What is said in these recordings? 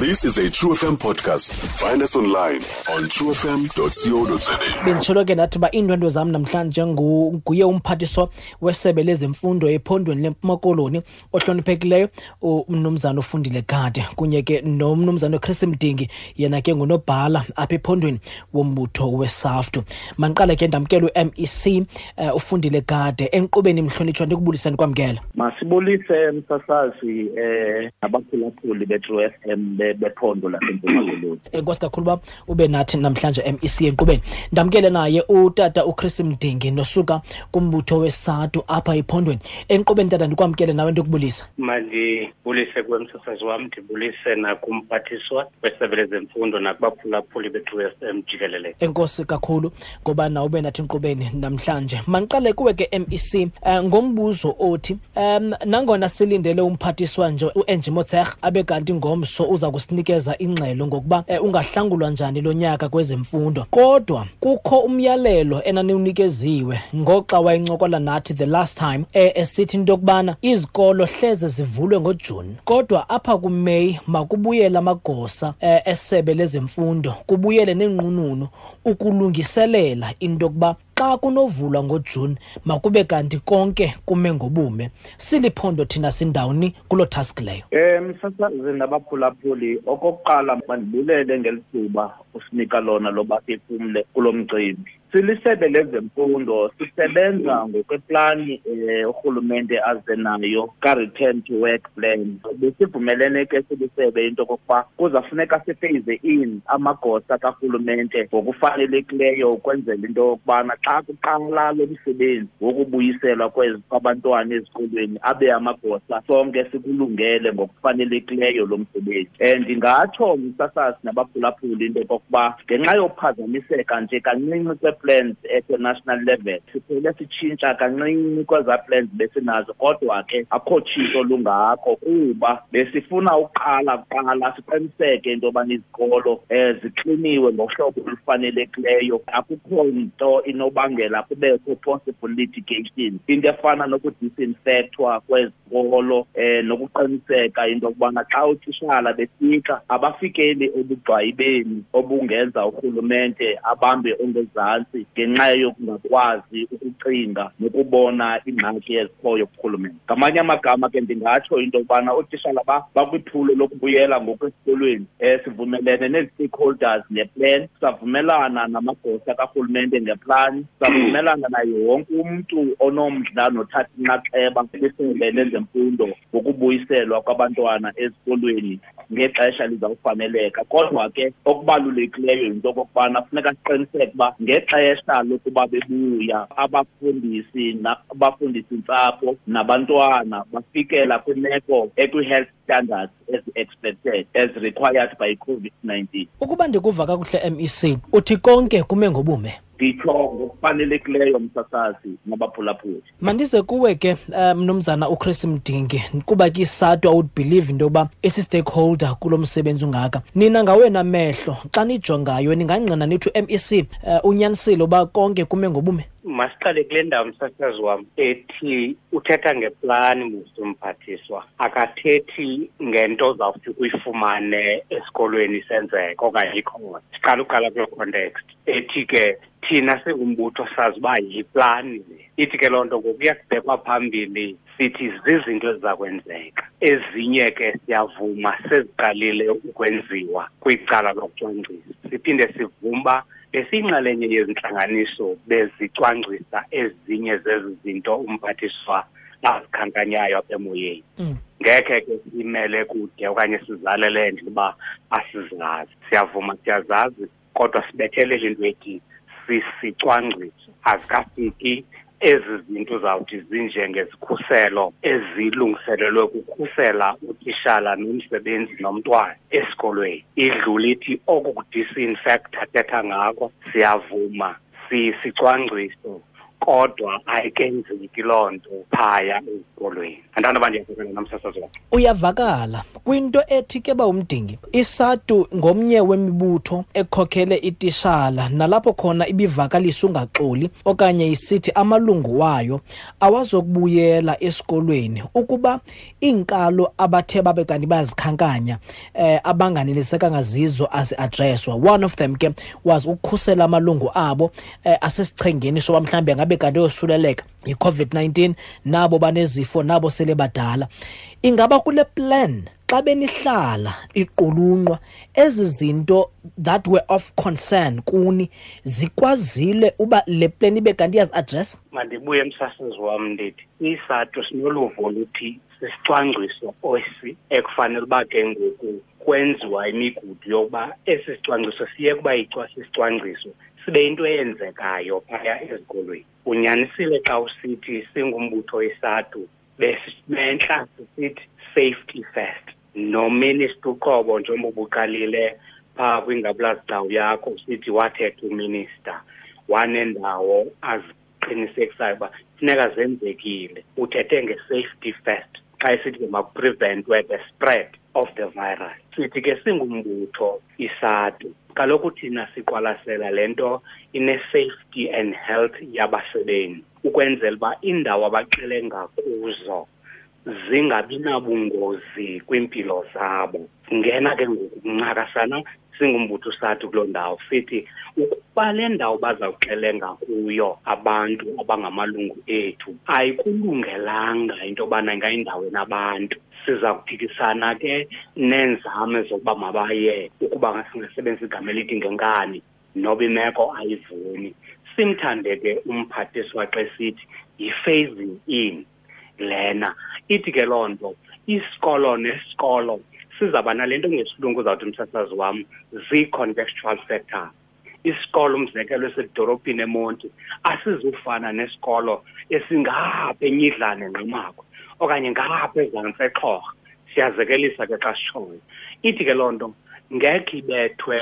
This is a True FM podcast. Find us online on truefm.co.za. benditsholo ke nathi uba iindwendwe zam namhlanje ngu- nguye umphathiswa wesebe lezemfundo ephondweni lempuma koloni ohloniphekileyo umnumzana ofundile gade kunye ke nomnumzana uchris mdingi yena ke ngunobhala apha ephondweni wombutho wesaftu mandiqale ke ndamkela u-mec um ufundile gade enkqubeni mhlonitshwa ndikubuliseni kwamkela masibulise msasazi eh abaphulaphuli be-True FM be- bephondo lasempuma koloni enkosi kakhulu uba ube nathi namhlanje mec enkqubeni ndamkele naye utata uchris mdingi nosuka kumbutho wesatu apha ephondweni. Enkqubeni tata ndikwamkele nawe ndikubulisa. Mandibulise kuwe msasazi wam ndibulise nakumphathiswa wesebe lezemfundo nakubaphulaphuli bethu FM jikelele. Enkosi kakhulu ngoba nawe ube nathi enkqubeni namhlanje. Mandiqale kuwe ke mec um ngombuzo othi um nangona silindele umphathiswa nje u-angie motser abe kanti ngomso uza kusinikeza ingxelo ngokuba um ungahlangulwa njani lo nyaka kwezemfundo. Kodwa kukho umyalelo enaniwnikeziwe ngoxa wayencokola nathi the last time um esithi into yokubana izikolo hleze zivulwe ngojuni. Kodwa apha kumeyi makubuyele amagosa um esebe lezemfundo kubuyele nenqununu ukulungiselela into yokuba xa kunovulwa ngojuni makube kanti konke kume ngobume. Siliphondo thina sindawuni kuloo task leyo. Eh msasazi nabaphulaphuli okokuqala mandibulele ngeli thuba usinika lona loba siphumle kulo mcimbi. Silisebe lezemfundo sisebenza ngokweplani eh urhulumente aze nayo ka-return to work plan. Besivumelene ke silisebe into okokuba kuzafuneka sifeyize in amagosa karhulumente ngokufanelekileyo ukwenzela into yokubana xa kuqala lo msebenzi wokubuyiselwa kwabantwana ezikolweni abe amagosa sonke sikulungele ngokufanelekileyo lo msebenzi. And ndingatsho msasasi nabaphulaphuli into yokokuba ngenxa yophazamiseka nje kancinci kwe-plans ekwe-national level siphele sitshintsha kancinci kwezaa plans besinazo. Kodwa ke akho tshintsho lungakho kuba besifuna uqala kuqala siqiniseke into yobana izikolo um zikliniwe ngohlobo olufanelekileyo. Akukho nto inobangela kubekho possible litigation. Into efana nokudisinfectwa kwezikolo um nokuqiniseka into yokubana xa utitshala befika abafikeli ebugxwayibeni obungenza urhulumente abambe ongezantsi ngenxa yokungakwazi ukucinga nokubona ingxaki ezikhoyo kurhulumente. Ngamanye amagama ke ndingatsho into yokubana ootishala bakwiphulo lokubuyela ngokwesikolweni um sivumelene nezi-stakeholders ngeplan savumelana namagosa karhulumente ngeplani savumelana naye wonke umntu onomdla nothatha inxaxheba kwisebe lezemfundo ngokubuyiselwa kwabantwana ezikolweni ngexesha lizawufaneleka. Kodwa ke okubalulekileyo yinto okokubana funeka siqiniseke uba ngexesha lokuba bebuya abafundisi abafundisi ntsapho nabantwana bafikela kwimeko ekwi-health standards as expected as required by i-covid-19 ukuba ndikuva kakuhle mec uthi konke kume ngobume? Nditsho ngokufanelekileyo msasazi nabaphulaphuli mandize kuwe ke mnumzana um uchris mdingi kuba ke isatu believe into yokuba isi-stakeholder kulo msebenzi ungaka. Nina ngawena mehlo xa nijongayo ningangqina nithi u-mec uh, unyanisile uba konke kume ngobume masiqale kule ndawo msasazi wam ethi uthetha ngeplani musi umphathiswa. Akathethi ngento zawuthi uyifumane esikolweni isenzeka okanye ikhona. Siqala uqala kuloo context. Ethi ke thina singumbutho sazi uba yiplani le. Ithi ke loo nto ngokuya kubhekwa phambili sithi zizinto eziza kwenzeka. Ezinye ke siyavuma seziqalile ukwenziwa kwicala lokucwangcisa siphinde sivuma uba besiyinxalenye yezintlanganiso bezicwangcisa ezinye zezi zinto umphathiswa azikhankanyayo apha emoyeni ngekhe ke simele kude okanye sizalele endle uba asizazi siyavuma siyazazi kodwa sibethelele into ethi sisicwangciso azikafiki ezi zinto zawuthi zinjengezikhuselo ezilungiselelwe kukhusela utishala nomsebenzi nomntwana esikolweni. Idlula ithi oku kudisinfecta thetha ngako siyavuma sisicwangciso kodwa ayikenzeki loo nto phaya ezikolweni. Andanda uba ndiyazekela namsasazi wakhe. Uyavakala. Kwinto ethi ke ba umdingi isatu ngomnye wemibutho ekhokhele itishala nalapho khona ibivakalisa ungaxoli okanye isithi amalungu wayo awazokubuyela esikolweni ukuba iinkalo abathe babe kanti bayazikhankanya eh abanganelisekanga zizo asi-adresswa one of them ke was ukukhusela amalungu abo eh, asesichengeni soba mhlawumbi kanti yosuleleka yi-covid-19 nabo banezifo nabo sele badala. Ingaba kule plan xa benihlala iqulunqwa ezi zinto that were of concern kuni zikwazile uba le plan ibe kanti iyazi-adressa mandibuye emsasazi wam ndithi isato sinoluvo oluthi sisicwangciso esi ekufanele uba ke ngoku kwenziwa imigudu yokuba esi sicwangciso siye kuba yicwa sisicwangciso. Sibe yinto eyenzekayo phaya ezikolweni. Unyanisile xa usithi singumbutho wesatu besentla sisithi safety first. Nominister uqobo njengoba ubuqalile phaa kwingabulazigcawu yakho usithi wathetha uminister. Wanendawo aziqinisekisayo uba funeka zenzekile. Uthethe nge-safety first xa esithi ke makupreventwe the spread of the virus. Sithi ke singumbutho isatu kaloku thina siqwalasela le nto ine-safety and health yabasebenzi ukwenzela uba iindawo abaxelenga kuzo zingabi nabungozi kwimpilo zabo. Ngena ke ngoku kuncakasana singumbutho sathi kuloo ndawo sithi ukuba le ndawo bazawuxelenga kuyo abantu abangamalungu ethu ayikulungelanga into yobana ingayindawo enabantu siza kuphikisana ke neenzame zokuba mabaye ukuba singasebenzisa igama elithi ngenkani noba imeko ayivuni simthande ke umphathiswa xa esithi yi-phasing in lena. Ithi ke loo nto isikolo nesikolo sizawuba nale nto ngesilungu uzawuthi umsasazi wam zii-contextual factors isikolo umzekelo esedolophini emonti asizufana nesikolo esingapha enyidlane nqumako okanye ngapha ezantsi exhorha siyazekelisa ke xa sitshoyo ithi ke loo nto ngekhe ibethwe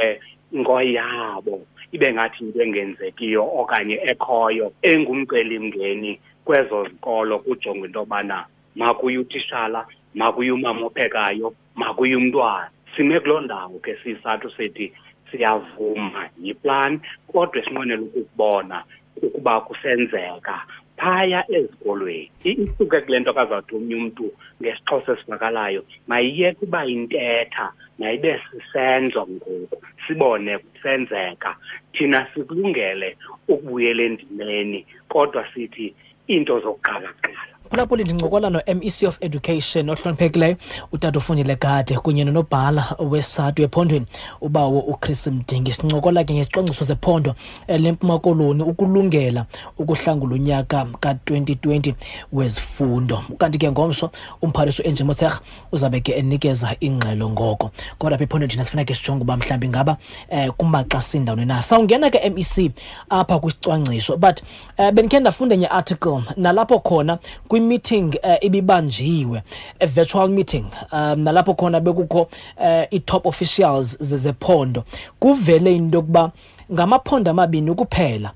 ngoyabo ibe ngathi into engenzekiyo okanye ekhoyo engumcelimngeni kwezo zikolo kujongwa into yobana makuye utishala makuye umama ophekayo makuye umntwana sime kuloo ndawo ke siyisathu sethi siyavuma yiplan kodwa esinqwenela ukukubona ukuba kusenzeka phaya ezikolweni. Isuke kule nto kazawuthi omnye umntu ngesixhosa esivakalayo mayiyeke uba yintetha mayibe sisenzo ngoku sibone kusenzeka. Thina sikulungele ukubuyela endimeni kodwa sithi iinto zokuqala kuqala phulaphuli ndincokola no-mec of education ohloniphekileyo utata ufundile gade kunye nonobhala wesatu ephondweni ubawo uchris mdingi. Sincokola ke ngezicwangciso zephondo lempuma koloni ukulungela ukuhlangula unyaka ka-2020 wezifundo. Kanti ke ngomso umphathiswa uangie motshekga uzabe ke enikeza ingxelo ngoko. Kodwa apha ephondweni thina sifuna ke sijonge uba mhlawumbi ngaba um kumaxa sindawuni na. Sawungena ke mec apha kwisicwangciso but um bendikhe ndafunda enye article nalapho khona kwi-meeting uh, ibibanjiwe a virtual meeting um nalapho khona bekukho uh, i-top officials zezephondo kuvele into yokuba ngamaphondo amabini kuphela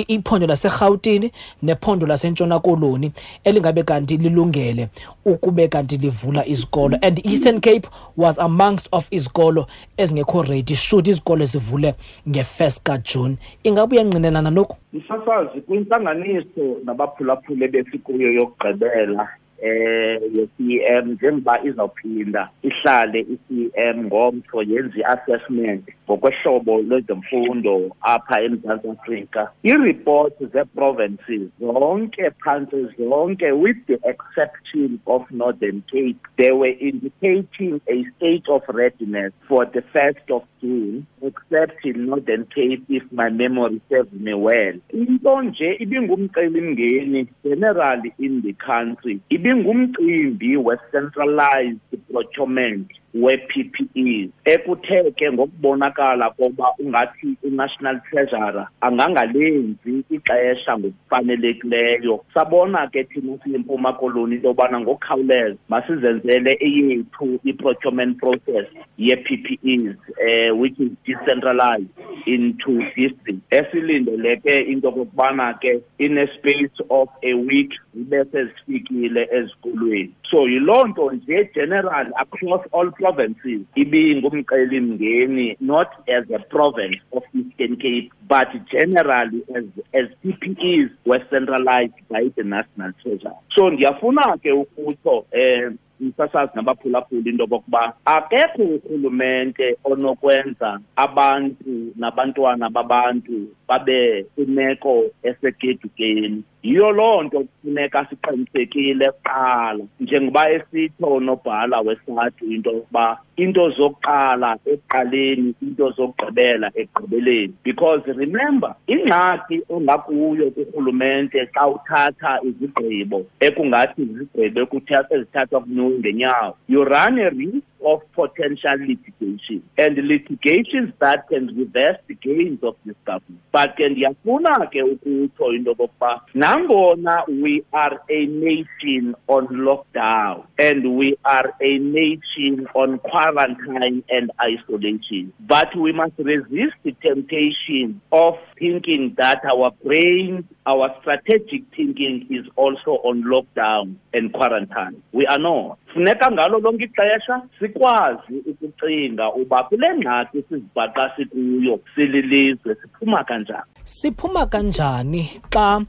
iphondo laserhawutini nephondo lasentshona koloni elingabe kanti lilungele ukube kanti livula izikolo. And eastern cape was amongst of izikolo ezingekho ready should izikolo zivule nge-first kajune ingabe uyangqinelana noku msasazi kwintlanganiso nabaphulaphule besikuyo yokugqibela eh ye-CM njengoba izawuphinda ihlale i-CM ngomso yenze i-assessment ngokwehlobo lwezemfundo apha eMzantsi Afrika ii-report zee-provinces zonke phantse zonke with the exception of Northern Cape they were indicating a state of readiness for the 1st of June except in Northern Cape if my memory serves me well. Into nje ibingumcelimngeni generally in the country ibingumcimbi we-centralized procurement we-PPEs ekuthe ke ngokubonakala koba ungathi i-national treasurer angangalenzi ixesha ngokufanelekileyo. Sabona ke thina siyimpuma koloni into yobana ngokukhawuleza masizenzele eyethu i-procurement process ye-PPEs uh, which is decentralized into district esilindeleke into okokubana ke in a space of a week zibe sezifikile ezikolweni. So yiloo nto nje general across all provinces ibingumcelimngeni not as a province of eastern cape but generally as as PPEs were centralized by the national treasury. So ndiyafuna ke ukutsho um umsasazi nabaphulaphula into yokokuba akekho urhulumente onokwenza abantu nabantwana babantu babe kwimeko esegedukeni yiyo loo nto kufuneka siqinisekile kuqala njengoba esitsho unobhala wesathu into yokuba into zokuqala ekuqaleni into zokugqibela ekugqibeleni. Because remember ingxaki ongakuyo kurhulumente xa uthatha izigqibo ekungathi izigqibo ezithathwa kunyuki ngenyawo you run a risk of potential litigation. And litigations that can reverse the gains of this government. But ke ndiyafuna ke ukutsho into yokokuba nangona we are a nation on lockdown and we are a nation on quarantine and isolation but we must resist the temptation of thinking that our brain our strategic thinking is also on lockdown and quarantine. We are not funeka ngalo lonke ixesha sikwazi ukucinga uba kule ngxaki sizibhaqa sikuyo sililizwe siphuma kanjani. Siphuma kanjani xa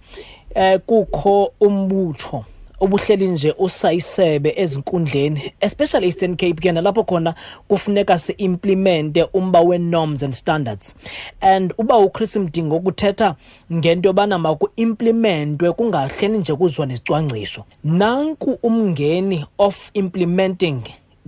eh kukho umbutho? Obuhleli nje usayisebe ezinkundleni especially Eastern Cape ke nalapho khona kufuneka siimplemente umba we-norms and standards. And uba uChris Mdingo kuthetha ngento yobana maku-implementwe kungahleni nje kuzwa nezicwangciso nanku umngeni of implementing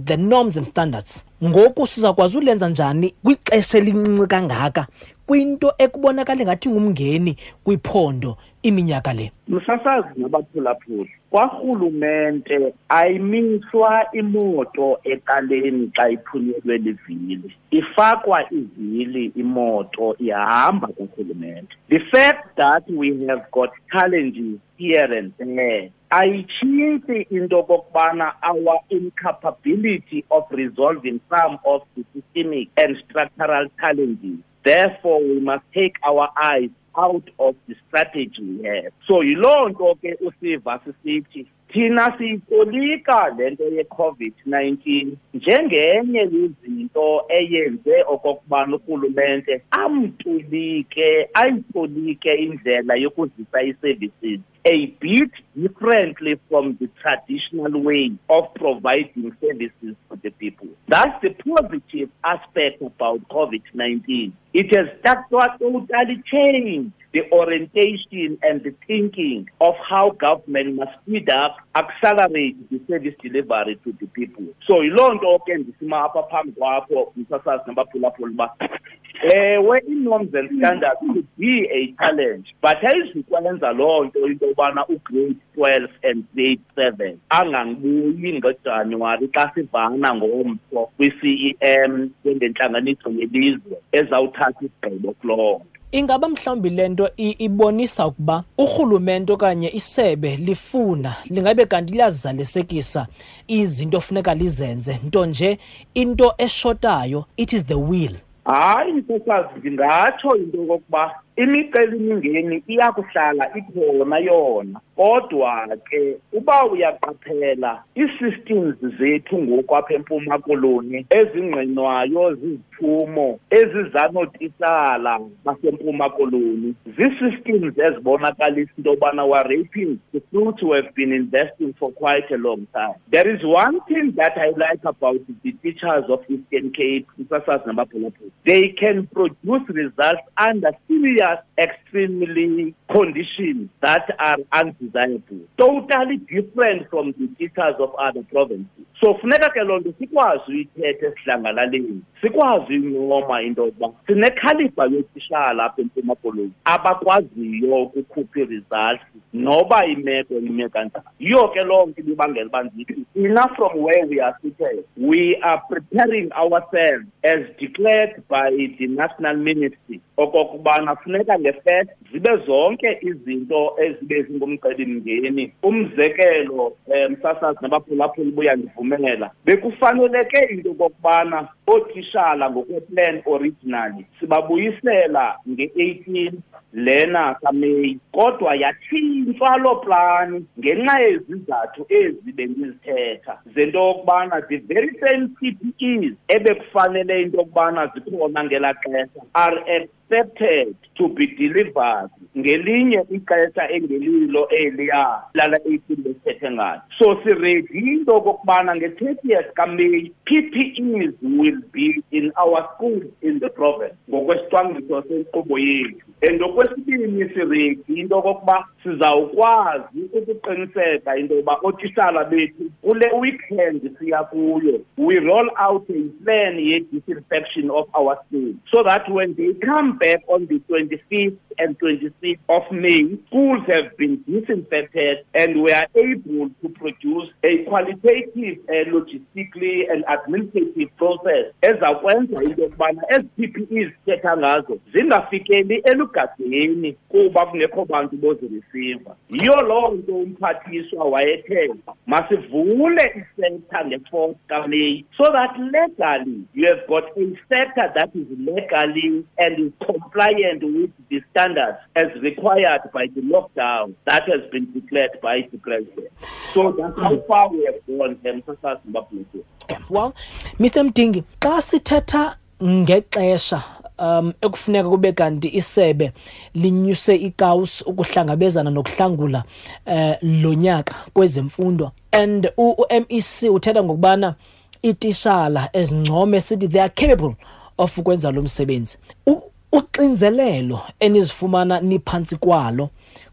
the norms and standards. Ngoku sizakwazi ulenza njani kwixesha elincinci kangaka? Kwinto ekubonakala ngathi ngumngeni kwiphondo iminyaka le. Msasazi nabaphulaphuli kwarhulumente ayimiswa imoto eqaleni xa iphunyelwe livili. Ifakwa ivili imoto ihamba kurhulumente. The fact that we have got challenges here and there ayitshintshi into okokubana our incapability of resolving some of the systemic and structural challenges therefore we must take our eyes out of the strategy we have so yiloo nto ke usiva sisithi thina siyitolika le nto ye-covid-19 njengenye yezinto eyenze okokubana urhulumente amtolike ayitolike indlela yokuzisa ii-services a bit differently from the traditional way of providing services to the people. That's the positive aspect about COVID-19. It has totally changed the orientation and the thinking of how government must speed up, accelerate the service delivery to the people. So yiloo nto ke ndisima apha phambi kwakho msasazi nabaphulaphula uba eh, ewe ii-norms and standards could be a challenge but ayizukwenza loo nto into yobana ugrade twelve and grade seven. Angangibuyi ngojanuwari xa sivana ngomso kwi-c e m njengentlanganiso yelizwe ezawuthatha isigqibo kuloo nto. Ingaba mhlawumbi lento ibonisa ukuba urhulumente okanye isebe lifuna lingabe kanti liyazalisekisa izinto funeka lizenze nto nje into eshotayo it is the will. Hayi nkokazi ndingatsho into yokokuba imicelimingeni iyakuhlala ikhona yona. Kodwa ke uba uyaqaphela ii-systems zethu ngoku apha empuma koloni ezingqinwayo ziziphumo basempuma koloni. Zii-systems ezibonakalisa into yobana raping the fruits we have been investing for quite a long time. There is one thing that i like about the teachers of eastern cape nabaphulaphula they can produce results under serious extremely conditions that are undesirable. Totally different from the teachers of other provinces. So funeka ke loo nto sikwazi uyithetha sikwazi into yokuba sinekhalifa yotishala apha empuma koloni. Abakwaziyo ukukhupha ii-results noba imeko yiyo ke loo nto ibibangela uba ndithi from where we are seated we are preparing ourselves as declared by the national ministry okokubana funeka ngefest zibe zonke izinto ezibe zingumcelimngeni. Umzekelo um msasazi nabaphulaphuli buyandivumela bekufaneleke into yokokubana ootishala ngokweplan originally sibabuyisela nge-eighteen lena kameyi kodwa yatshintshwa loo plani ngenxa yezizathu ezi bendizithetha. Zento yokubana the very same p p es ebekufanele into yokubana zikhona ngelaa xesha are accepted to be delivered ngelinye ixesha engelilo eliya lala 18 besithethe ngayo. So siredi into okokubana nge-thirtieth kameyi p-p-es will be in our schools in the province ngokwesicwangciso senkqubo yethu. And okwesibini siredi into okokuba sizawukwazi ukuqiniseka into yokuba ootishala bethu kule weekend siya kuyo we roll out a plan ye-disinfection of our schools. So that when they come back on the 25th and 26th of May, schools have been disinfected and we are able to produce a qualitative, logistically and administrative process ezakwenza into yokubana ezi PPEs sithetha ngazo zingafikeli elugadeni kuba kungekho bantu bozirisiva. Yiyo loo nto umphathiswa wayethe masivule isekta nge-fourth kameyi so that legally you have got a sector that is legally and is compliant with the standards as required by the lockdown that has been declared by the president. So that's how far we have gone, Msasas Mbapulisi. well mr mdingi xa sithetha ngexesha um ekufuneka kube kanti isebe linyuse ikawusi ukuhlangabezana nokuhlangula eh lo nyaka kwezemfundo and u-MEC uthetha ngokubana itishala ezincome sithi they are capable of ukwenza lo msebenzi U- uxinzelelo enizifumana niphansi kwalo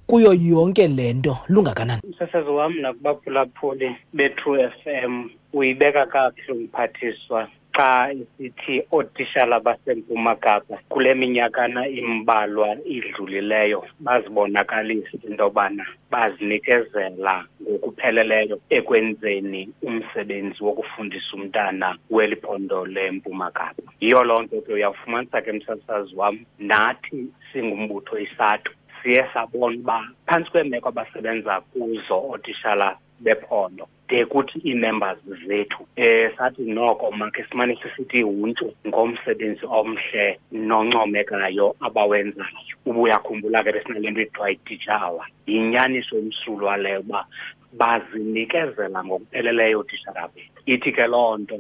kuyo yonke lento lungakanani? Umsasazi wam nakubaphulaphuli be-true f m uyibeka kakuhle umphathiswa. Xa isithi ootishala basempuma kapa kule minyakana imbalwa idlulileyo bazibonakalisa into yobana bazinikezela ngokupheleleyo ekwenzeni umsebenzi wokufundisa umntana weli phondo lempuma kapa yiyo loo nto ke uyawufumanisa ke msasazi wam nathi singumbutho isathu siye sabona uba phantsi kweemeko abasebenza kuzo ootishala bephondo de kuthi ii-members zethu um sathi noko makhe simane sisithi ihuntshu ngomsebenzi omhle noncomekayo abawenzayo. Uba uyakhumbula ke besinale nto ethiwa yi-teacher hour yinyaniso emsulwa leyo uba bazinikezela ngokupheleleyo ootishara bethu. Ithi ke loo nto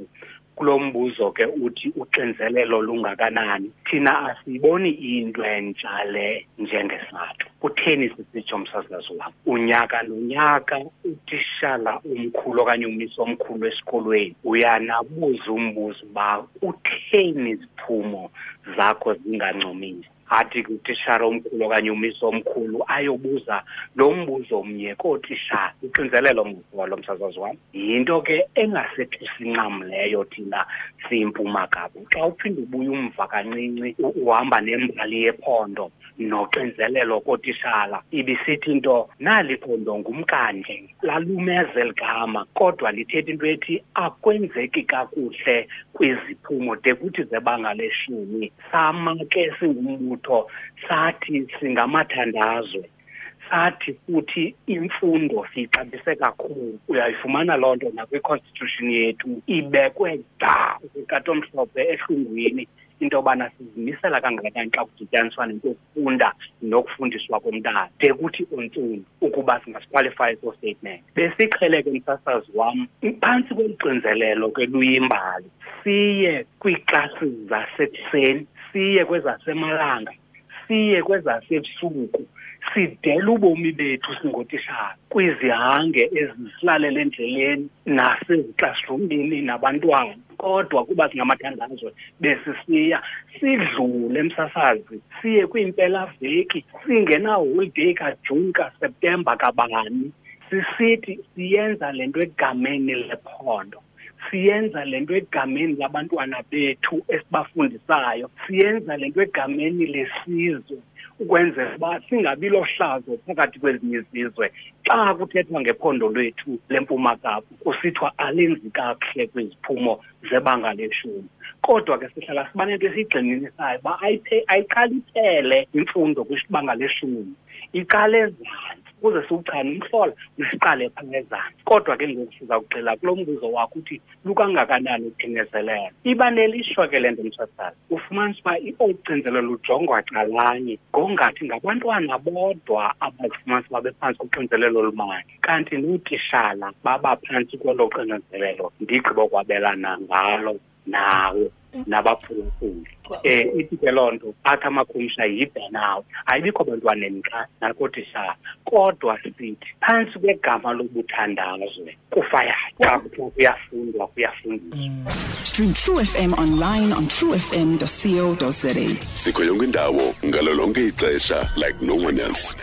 kulo mbuzo ke uthi uxinzelelo lungakanani? Thina asiyiboni into entsha le njengesathu. Kutheni sisitsho msasazi wam? Unyaka nonyaka utishala umkhulu okanye umisi omkhulu esikolweni. Uyanabuza umbuzo uba kutheni iziphumo zakho zingancomisi? Athi kutishara omkhulu okanye umisi omkhulu ayobuza lo mbuzo mnye kootishara uxinzelelo mzolo msasazi wam. Yinto ke engasethusi ncam leyo thina siyimpuma kabo. Xa uphinde ubuye umva kancinci u- uhamba nembali yephondo noxinzelelo kootishala ibisithi into nali phondo ngumkandle lalumeza eli gama kodwa lithetha into ethi akwenzeki kakuhle kwiziphumo de kuthi zebanga leshumi sama ke singumbutho sathi singamathandazwe sathi futhi imfundo siyixabise kakhulu. Uyayifumana loo nto nakwi-constitution yethu ibekwe da zikatomhlophe ehlungwini into yobana sizimisela kangakanani xa kudityaniswa nento yokufunda nokufundiswa komntana. De kuthi ontsundu ukuba singasiqualify eso statement. Besiqhele ke msasazi wam phantsi kweliqinzelelo ke luyimbali siye kwiiklasi zasekuseni siye kwezasemalanga siye kwezasebusuku sidela ubomi bethu singootishara kwizihange ezisilalele endleleni naseziklasrumini nabantwana. Kodwa kuba singamathandazwe besisiya sidlule emsasazi siye kwiimpelaveki singenaholideyi kajuni kaseptemba kabani sisithi siyenza le nto egameni lephondo. Siyenza le nto egameni labantwana bethu esibafundisayo. Siyenza le nto egameni lesizwe ukwenzela uba singabi lohlazo phakathi kwezinye izizwe. Xa kuthethwa ngephondo lwethu lempuma kapa kusithiwa alenzi kakuhle kwiziphumo zebanga leshumi. Kodwa ke sihlala siba nento esiyigxininisayo uba ayiqali iphele imfundo kwibanga leshumi. Iqale ezantsi ukuze siwuchane umhlola usiqale phangezantsi kodwa ke ngoku siza kugxila kulo mbuzo wakho uthi lukangakanani uxinezelelo iba nelishwa ke le nto mtshatazi ufumanisa uba ucinzelo lujongwa calanye ngongathi ngabantwana bodwa abazifumanisa uba bephantsi koxinzelelo olumane. Kanti nootishala baba phantsi kwelo xinezelelo ndigqibo kwabelana ngalo nawe nabaphulaphuli um ithi ke loo nto athi amakhumsha yi-burnout ayibikho bantwaneni xa nakootishala kodwa sithi phantsi kwegama lobuthandazwe kufayayo xa kuthiwa kuyafundwa kuyafundiswa. Stream True FM online on truefm.co.za. sikho yonke indawo ngalo lonke ixesha like no one else